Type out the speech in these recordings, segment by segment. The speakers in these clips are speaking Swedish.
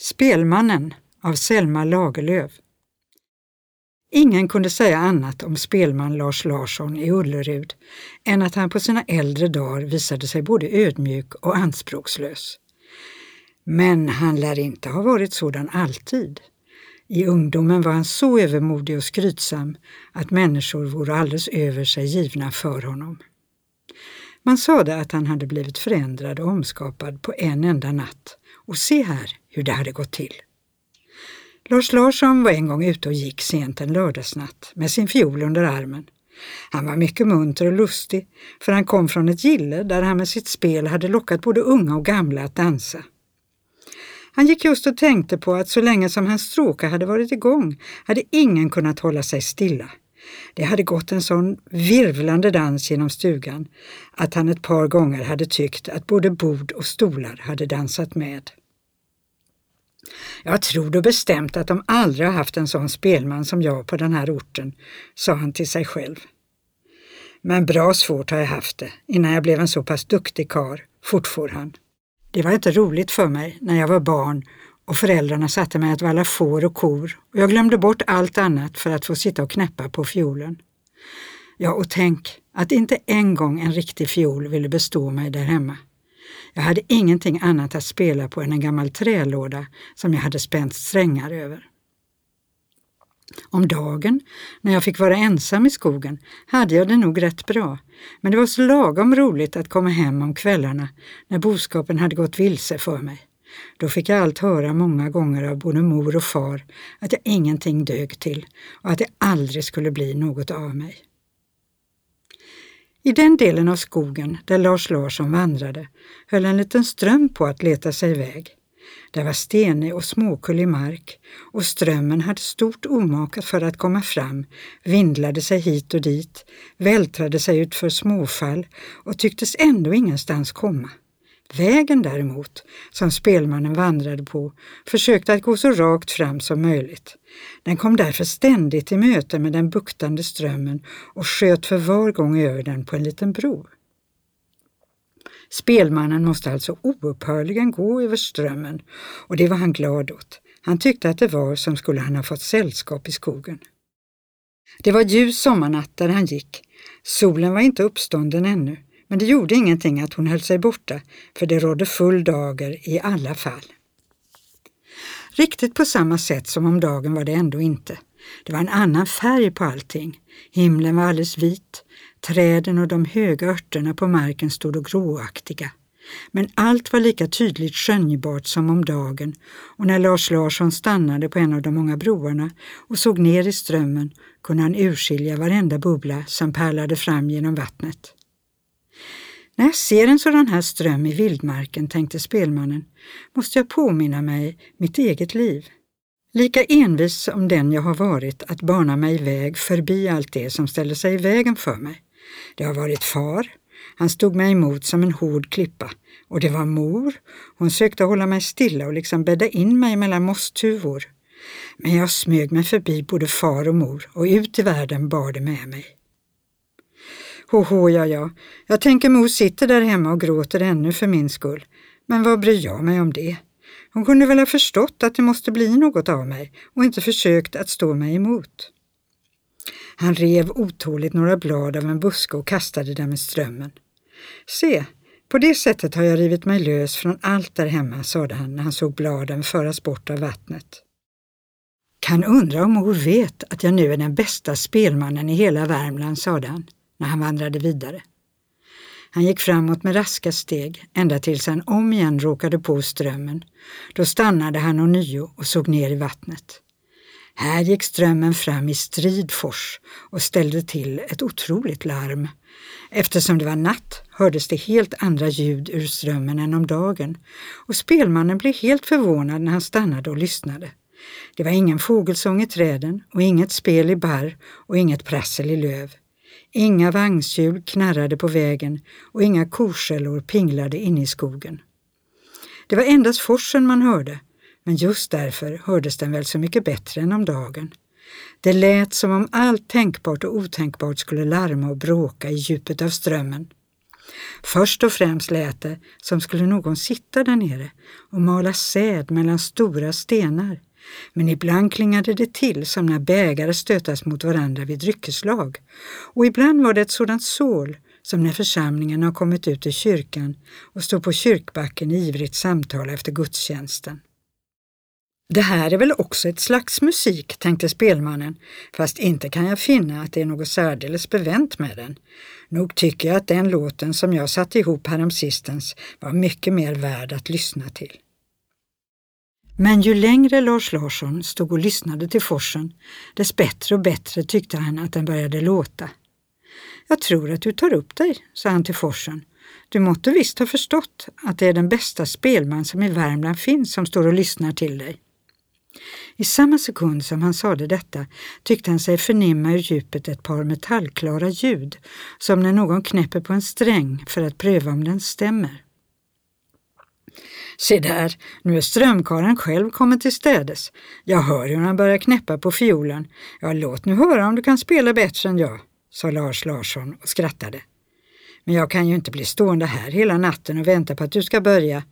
Spelmannen av Selma Lagerlöf Ingen kunde säga annat om spelman Lars Larsson i Ullerud än att han på sina äldre dagar visade sig både ödmjuk och anspråkslös. Men han lär inte ha varit sådan alltid. I ungdomen var han så övermodig och skrytsam att människor vore alldeles över sig givna för honom. Man sade att han hade blivit förändrad och omskapad på en enda natt och se här hur det hade gått till. Lars Larsson var en gång ute och gick sent en lördagsnatt med sin fiol under armen. Han var mycket munter och lustig, för han kom från ett gille där han med sitt spel hade lockat både unga och gamla att dansa. Han gick just och tänkte på att så länge som hans stråke hade varit igång hade ingen kunnat hålla sig stilla. Det hade gått en sån virvlande dans genom stugan att han ett par gånger hade tyckt att både bord och stolar hade dansat med. Jag tror då bestämt att de aldrig har haft en sån spelman som jag på den här orten, sa han till sig själv. Men bra svårt har jag haft det innan jag blev en så pass duktig kar, fortfor han. Det var inte roligt för mig när jag var barn och föräldrarna satte mig att valla får och kor och jag glömde bort allt annat för att få sitta och knäppa på fiolen. Ja, och tänk att inte en gång en riktig fiol ville bestå mig där hemma. Jag hade ingenting annat att spela på än en gammal trälåda som jag hade spänt strängar över. Om dagen, när jag fick vara ensam i skogen, hade jag det nog rätt bra, men det var så lagom roligt att komma hem om kvällarna när boskapen hade gått vilse för mig. Då fick jag allt höra många gånger av både mor och far att jag ingenting dög till och att det aldrig skulle bli något av mig. I den delen av skogen där Lars Larsson vandrade höll en liten ström på att leta sig iväg. Det var stenig och småkullig mark och strömmen hade stort omak för att komma fram, vindlade sig hit och dit, vältrade sig ut för småfall och tycktes ändå ingenstans komma. Vägen däremot, som spelmannen vandrade på, försökte att gå så rakt fram som möjligt. Den kom därför ständigt i möte med den buktande strömmen och sköt för var gång över den på en liten bro. Spelmannen måste alltså oupphörligen gå över strömmen och det var han glad åt. Han tyckte att det var som skulle han ha fått sällskap i skogen. Det var ljus sommarnatt där han gick. Solen var inte uppstånden ännu, men det gjorde ingenting att hon höll sig borta, för det rådde full dager i alla fall. Riktigt på samma sätt som om dagen var det ändå inte. Det var en annan färg på allting. Himlen var alldeles vit. Träden och de höga örterna på marken stod och gråaktiga. Men allt var lika tydligt skönjbart som om dagen och när Lars Larsson stannade på en av de många broarna och såg ner i strömmen kunde han urskilja varenda bubbla som pärlade fram genom vattnet. När jag ser en sådan här ström i vildmarken, tänkte spelmannen, måste jag påminna mig mitt eget liv. Lika envis som den jag har varit att bana mig väg förbi allt det som ställer sig i vägen för mig. Det har varit far, han stod mig emot som en hård klippa. Och det var mor, hon sökte hålla mig stilla och liksom bädda in mig mellan mosstuvor. Men jag smög mig förbi både far och mor och ut i världen bar det med mig. Hoho, ja, ja. Jag tänker mor sitter där hemma och gråter ännu för min skull. Men vad bryr jag mig om det? Hon kunde väl ha förstått att det måste bli något av mig och inte försökt att stå mig emot. Han rev otåligt några blad av en buske och kastade dem i strömmen. Se, på det sättet har jag rivit mig lös från allt där hemma, sade han när han såg bladen föras bort av vattnet. Kan undra om mor vet att jag nu är den bästa spelmannen i hela Värmland, sade han när han vandrade vidare. Han gick framåt med raska steg ända tills han om igen råkade på strömmen. Då stannade han ånyo och såg ner i vattnet. Här gick strömmen fram i strid fors och ställde till ett otroligt larm. Eftersom det var natt hördes det helt andra ljud ur strömmen än om dagen och spelmannen blev helt förvånad när han stannade och lyssnade. Det var ingen fågelsång i träden och inget spel i barr och inget prassel i löv. Inga vagnshjul knarrade på vägen och inga korskällor pinglade inne i skogen. Det var endast forsen man hörde, men just därför hördes den väl så mycket bättre än om dagen. Det lät som om allt tänkbart och otänkbart skulle larma och bråka i djupet av strömmen. Först och främst lät det som skulle någon sitta där nere och mala säd mellan stora stenar. Men ibland klingade det till som när bägare stötas mot varandra vid dryckeslag. Och ibland var det ett sådant sål som när församlingen har kommit ut ur kyrkan och står på kyrkbacken i ivrigt samtal efter gudstjänsten. Det här är väl också ett slags musik, tänkte spelmannen, fast inte kan jag finna att det är något särdeles bevänt med den. Nog tycker jag att den låten som jag satte ihop häromsistens var mycket mer värd att lyssna till. Men ju längre Lars Larsson stod och lyssnade till forsen, dess bättre och bättre tyckte han att den började låta. Jag tror att du tar upp dig, sa han till forsen. Du måtte visst ha förstått att det är den bästa spelman som i Värmland finns som står och lyssnar till dig. I samma sekund som han sade detta tyckte han sig förnimma ur djupet ett par metallklara ljud, som när någon knäpper på en sträng för att pröva om den stämmer. Se där, nu är strömkaren själv kommit till städes. Jag hör hur han börjar knäppa på fiolen. Ja, låt nu höra om du kan spela bättre än jag, sa Lars Larsson och skrattade. Men jag kan ju inte bli stående här hela natten och vänta på att du ska börja,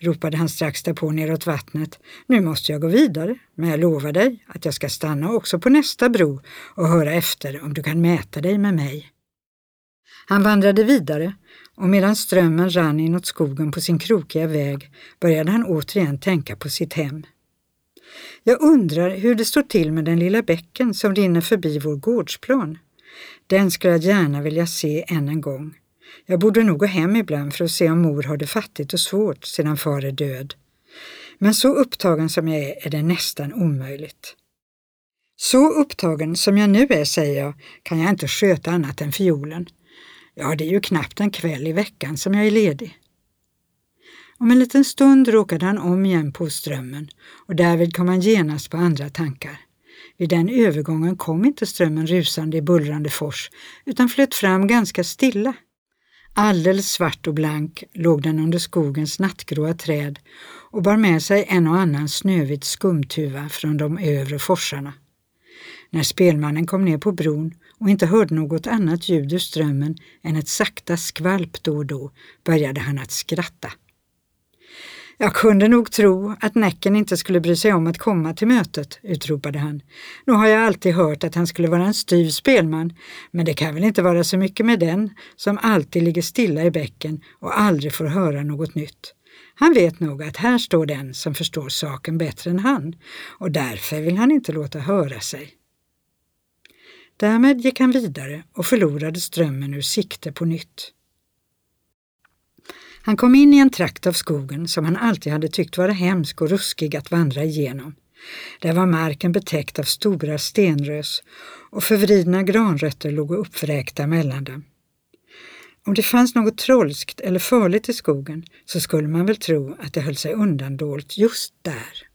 ropade han strax därpå neråt vattnet. Nu måste jag gå vidare, men jag lovar dig att jag ska stanna också på nästa bro och höra efter om du kan mäta dig med mig. Han vandrade vidare och medan strömmen rann inåt skogen på sin krokiga väg började han återigen tänka på sitt hem. Jag undrar hur det står till med den lilla bäcken som rinner förbi vår gårdsplan. Den skulle jag gärna vilja se än en gång. Jag borde nog gå hem ibland för att se om mor har det fattigt och svårt sedan far är död. Men så upptagen som jag är är det nästan omöjligt. Så upptagen som jag nu är, säger jag, kan jag inte sköta annat än fiolen. Ja, det är ju knappt en kväll i veckan som jag är ledig. Om en liten stund råkade han om igen på strömmen och därvid kom han genast på andra tankar. Vid den övergången kom inte strömmen rusande i bullrande fors utan flöt fram ganska stilla. Alldeles svart och blank låg den under skogens nattgråa träd och bar med sig en och annan snövit skumtuva från de övre forsarna. När spelmannen kom ner på bron och inte hörde något annat ljud ur strömmen än ett sakta skvalp då och då började han att skratta. Jag kunde nog tro att Näcken inte skulle bry sig om att komma till mötet, utropade han. Nu har jag alltid hört att han skulle vara en styv spelman, men det kan väl inte vara så mycket med den som alltid ligger stilla i bäcken och aldrig får höra något nytt. Han vet nog att här står den som förstår saken bättre än han och därför vill han inte låta höra sig. Därmed gick han vidare och förlorade strömmen ur sikte på nytt. Han kom in i en trakt av skogen som han alltid hade tyckt vara hemsk och ruskig att vandra igenom. Där var marken betäckt av stora stenrös och förvridna granrötter låg uppvräkta mellan dem. Om det fanns något trolskt eller farligt i skogen så skulle man väl tro att det höll sig undandolt just där.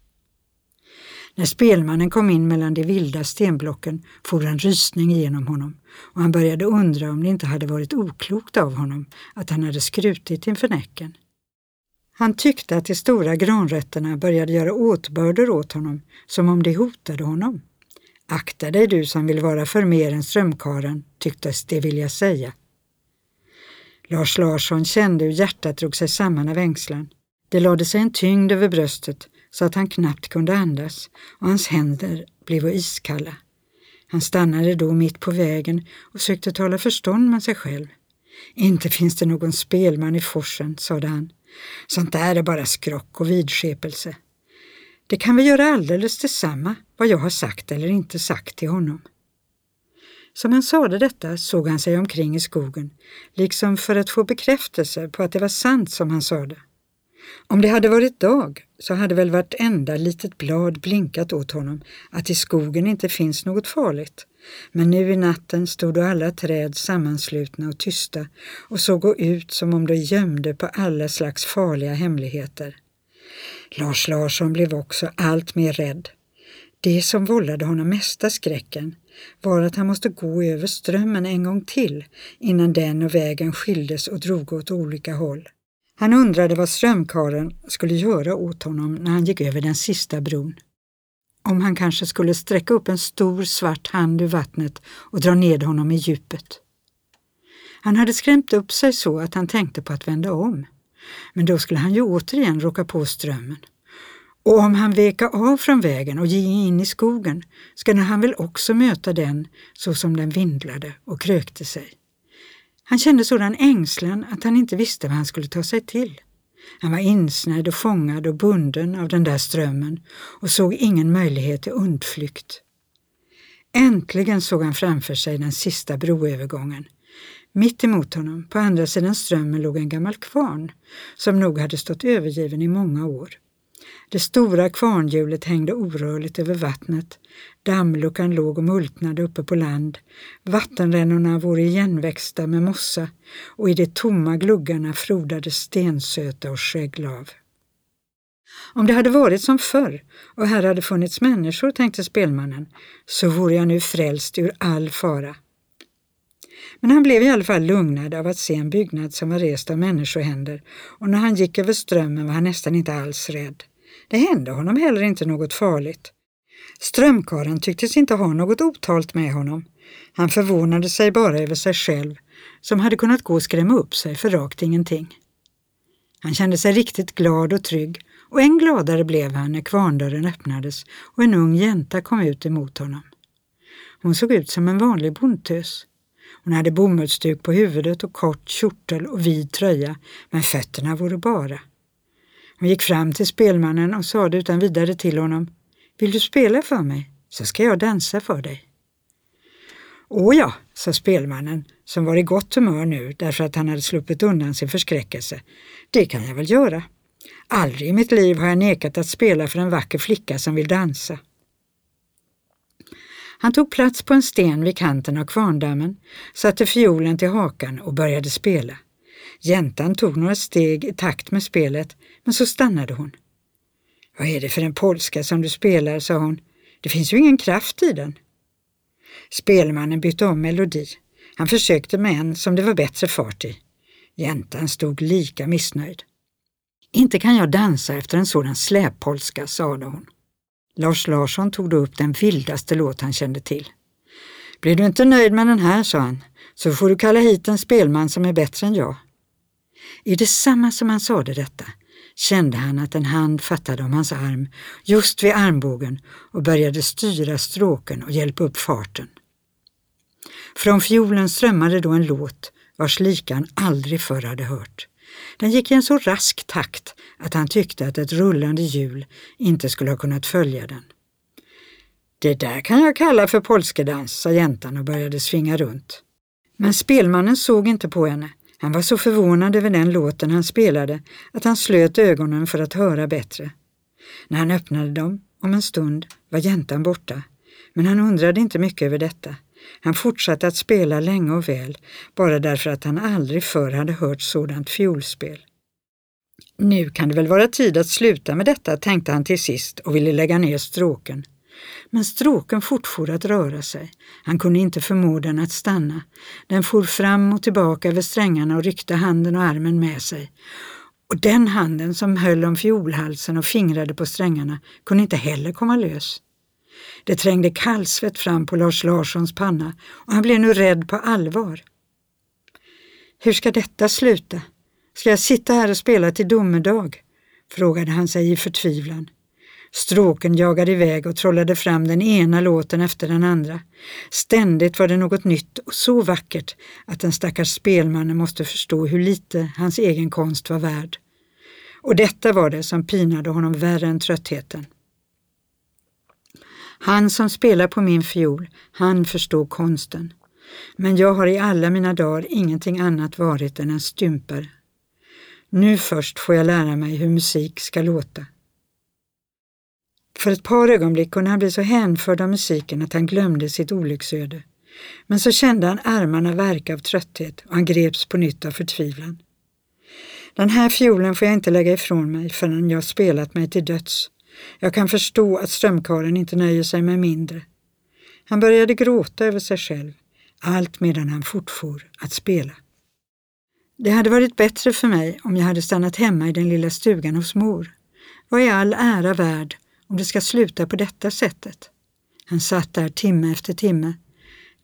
När spelmannen kom in mellan de vilda stenblocken for en rysning genom honom och han började undra om det inte hade varit oklokt av honom att han hade skrutit inför Näcken. Han tyckte att de stora granrötterna började göra åtbörder åt honom, som om de hotade honom. Akta dig du som vill vara för mer än strömkaren, tycktes det vilja säga. Lars Larsson kände hur hjärtat drog sig samman av ängslan. Det lade sig en tyngd över bröstet så att han knappt kunde andas och hans händer blev iskalla. Han stannade då mitt på vägen och sökte tala förstånd med sig själv. Inte finns det någon spelman i forsen, sade han. Sånt där är bara skrock och vidskepelse. Det kan vi göra alldeles detsamma vad jag har sagt eller inte sagt till honom. Som han sade detta såg han sig omkring i skogen, liksom för att få bekräftelse på att det var sant som han sade. Om det hade varit dag så hade väl vartenda litet blad blinkat åt honom att i skogen inte finns något farligt. Men nu i natten stod då alla träd sammanslutna och tysta och såg ut som om de gömde på alla slags farliga hemligheter. Lars Larsson blev också allt mer rädd. Det som vållade honom mesta skräcken var att han måste gå över strömmen en gång till innan den och vägen skildes och drog åt olika håll. Han undrade vad strömkaren skulle göra åt honom när han gick över den sista bron. Om han kanske skulle sträcka upp en stor svart hand ur vattnet och dra ned honom i djupet. Han hade skrämt upp sig så att han tänkte på att vända om. Men då skulle han ju återigen råka på strömmen. Och om han veka av från vägen och gick in i skogen skulle han väl också möta den så som den vindlade och krökte sig. Han kände sådan ängslan att han inte visste vad han skulle ta sig till. Han var insnärd och fångad och bunden av den där strömmen och såg ingen möjlighet till undflykt. Äntligen såg han framför sig den sista broövergången. Mitt emot honom, på andra sidan strömmen, låg en gammal kvarn som nog hade stått övergiven i många år. Det stora kvarnhjulet hängde orörligt över vattnet. Dammluckan låg och multnade uppe på land. Vattenrännorna vore igenväxta med mossa och i de tomma gluggarna frodade stensöta och skägglav. Om det hade varit som förr och här hade funnits människor, tänkte spelmannen, så vore jag nu frälst ur all fara. Men han blev i alla fall lugnad av att se en byggnad som var rest av människohänder och när han gick över strömmen var han nästan inte alls rädd. Det hände honom heller inte något farligt. Strömkaren tycktes inte ha något otalt med honom. Han förvånade sig bara över sig själv, som hade kunnat gå och skrämma upp sig för rakt ingenting. Han kände sig riktigt glad och trygg och än gladare blev han när kvarndörren öppnades och en ung jänta kom ut emot honom. Hon såg ut som en vanlig bondtös. Hon hade bomullsduk på huvudet och kort kjortel och vid tröja, men fötterna vore bara. Hon gick fram till spelmannen och sade utan vidare till honom Vill du spela för mig, så ska jag dansa för dig. Å ja, sa spelmannen, som var i gott humör nu därför att han hade sluppit undan sin förskräckelse. Det kan jag väl göra. Aldrig i mitt liv har jag nekat att spela för en vacker flicka som vill dansa. Han tog plats på en sten vid kanten av kvarndammen, satte fiolen till hakan och började spela. Jäntan tog några steg i takt med spelet, men så stannade hon. Vad är det för en polska som du spelar, sa hon. Det finns ju ingen kraft i den. Spelmannen bytte om melodi. Han försökte med en som det var bättre fart i. Jäntan stod lika missnöjd. Inte kan jag dansa efter en sådan släppolska, sade hon. Lars Larsson tog då upp den vildaste låt han kände till. Blir du inte nöjd med den här, sa han, så får du kalla hit en spelman som är bättre än jag. I detsamma som han sade detta kände han att en hand fattade om hans arm just vid armbågen och började styra stråken och hjälpa upp farten. Från fiolen strömmade då en låt vars lika han aldrig förr hade hört. Den gick i en så rask takt att han tyckte att ett rullande hjul inte skulle ha kunnat följa den. Det där kan jag kalla för polskedans, sa jäntan och började svinga runt. Men spelmannen såg inte på henne. Han var så förvånad över den låten han spelade att han slöt ögonen för att höra bättre. När han öppnade dem om en stund var jäntan borta, men han undrade inte mycket över detta. Han fortsatte att spela länge och väl, bara därför att han aldrig förr hade hört sådant fiolspel. Nu kan det väl vara tid att sluta med detta, tänkte han till sist och ville lägga ner stråken. Men stråken fortfor att röra sig. Han kunde inte förmå den att stanna. Den for fram och tillbaka över strängarna och ryckte handen och armen med sig. Och den handen som höll om fiolhalsen och fingrade på strängarna kunde inte heller komma lös. Det trängde kallsvett fram på Lars Larssons panna och han blev nu rädd på allvar. Hur ska detta sluta? Ska jag sitta här och spela till domedag? frågade han sig i förtvivlan. Stråken jagade iväg och trollade fram den ena låten efter den andra. Ständigt var det något nytt och så vackert att den stackars spelmannen måste förstå hur lite hans egen konst var värd. Och detta var det som pinade honom värre än tröttheten. Han som spelar på min fiol, han förstår konsten. Men jag har i alla mina dagar ingenting annat varit än en stymper. Nu först får jag lära mig hur musik ska låta. För ett par ögonblick kunde han bli så hänförd av musiken att han glömde sitt olycksöde. Men så kände han armarna verka av trötthet och han greps på nytt av förtvivlan. Den här fiolen får jag inte lägga ifrån mig förrän jag spelat mig till döds. Jag kan förstå att strömkaren inte nöjer sig med mindre. Han började gråta över sig själv, allt medan han fortfor att spela. Det hade varit bättre för mig om jag hade stannat hemma i den lilla stugan hos mor. Vad är all ära värd om det ska sluta på detta sättet? Han satt där timme efter timme.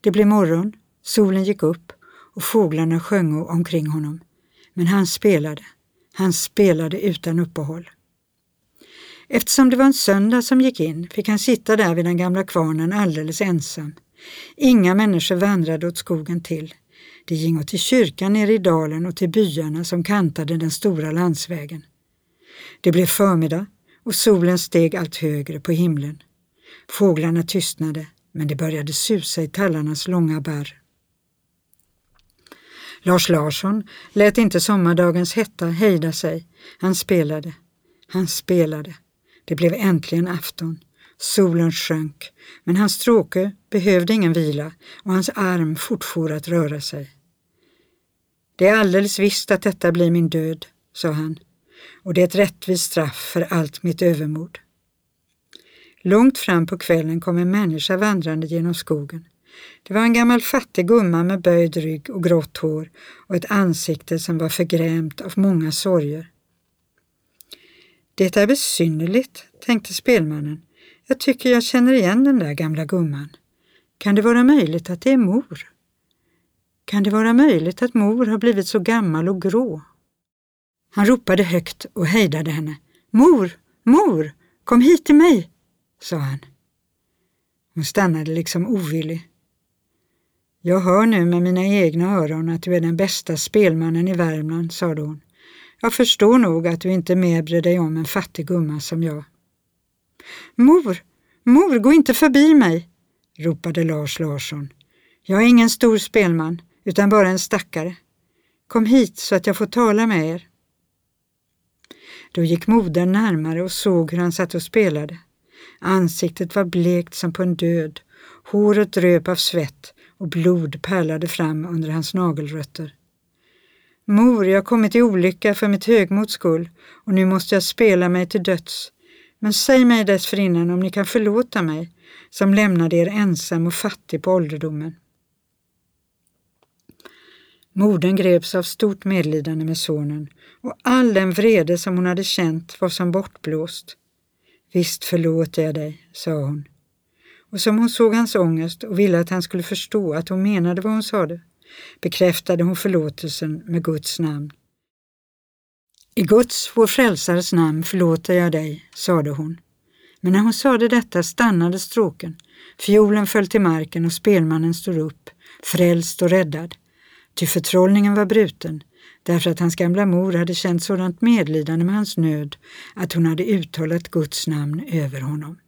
Det blev morgon, solen gick upp och fåglarna sjöng omkring honom. Men han spelade. Han spelade utan uppehåll. Eftersom det var en söndag som gick in fick han sitta där vid den gamla kvarnen alldeles ensam. Inga människor vandrade åt skogen till. Det gingo till kyrkan nere i dalen och till byarna som kantade den stora landsvägen. Det blev förmiddag och solen steg allt högre på himlen. Fåglarna tystnade, men det började susa i tallarnas långa barr. Lars Larsson lät inte sommardagens hetta hejda sig. Han spelade. Han spelade. Det blev äntligen afton. Solen sjönk, men hans stråke behövde ingen vila och hans arm fortfor att röra sig. Det är alldeles visst att detta blir min död, sa han, och det är ett rättvist straff för allt mitt övermod. Långt fram på kvällen kom en människa vandrande genom skogen. Det var en gammal fattig gumma med böjd rygg och grått hår och ett ansikte som var förgrämt av många sorger. Det är besynnerligt, tänkte spelmannen. Jag tycker jag känner igen den där gamla gumman. Kan det vara möjligt att det är mor? Kan det vara möjligt att mor har blivit så gammal och grå? Han ropade högt och hejdade henne. Mor, mor, kom hit till mig, sa han. Hon stannade liksom ovillig. Jag hör nu med mina egna öron att du är den bästa spelmannen i Värmland, sade hon. Jag förstår nog att du inte mer bryr dig om en fattig gumma som jag. Mor, mor, gå inte förbi mig, ropade Lars Larsson. Jag är ingen stor spelman, utan bara en stackare. Kom hit så att jag får tala med er. Då gick modern närmare och såg hur han satt och spelade. Ansiktet var blekt som på en död, håret dröp av svett och blod pärlade fram under hans nagelrötter. Mor, jag har kommit i olycka för mitt högmods skull och nu måste jag spela mig till döds. Men säg mig dessförinnan om ni kan förlåta mig som lämnade er ensam och fattig på ålderdomen. Modern greps av stort medlidande med sonen och all den vrede som hon hade känt var som bortblåst. Visst förlåter jag dig, sa hon. Och som hon såg hans ångest och ville att han skulle förstå att hon menade vad hon sade, bekräftade hon förlåtelsen med Guds namn. I Guds, vår frälsares namn förlåter jag dig, sade hon. Men när hon sade detta stannade stråken, fiolen föll till marken och spelmannen stod upp, frälst och räddad. Ty förtrollningen var bruten, därför att hans gamla mor hade känt sådant medlidande med hans nöd att hon hade uttalat Guds namn över honom.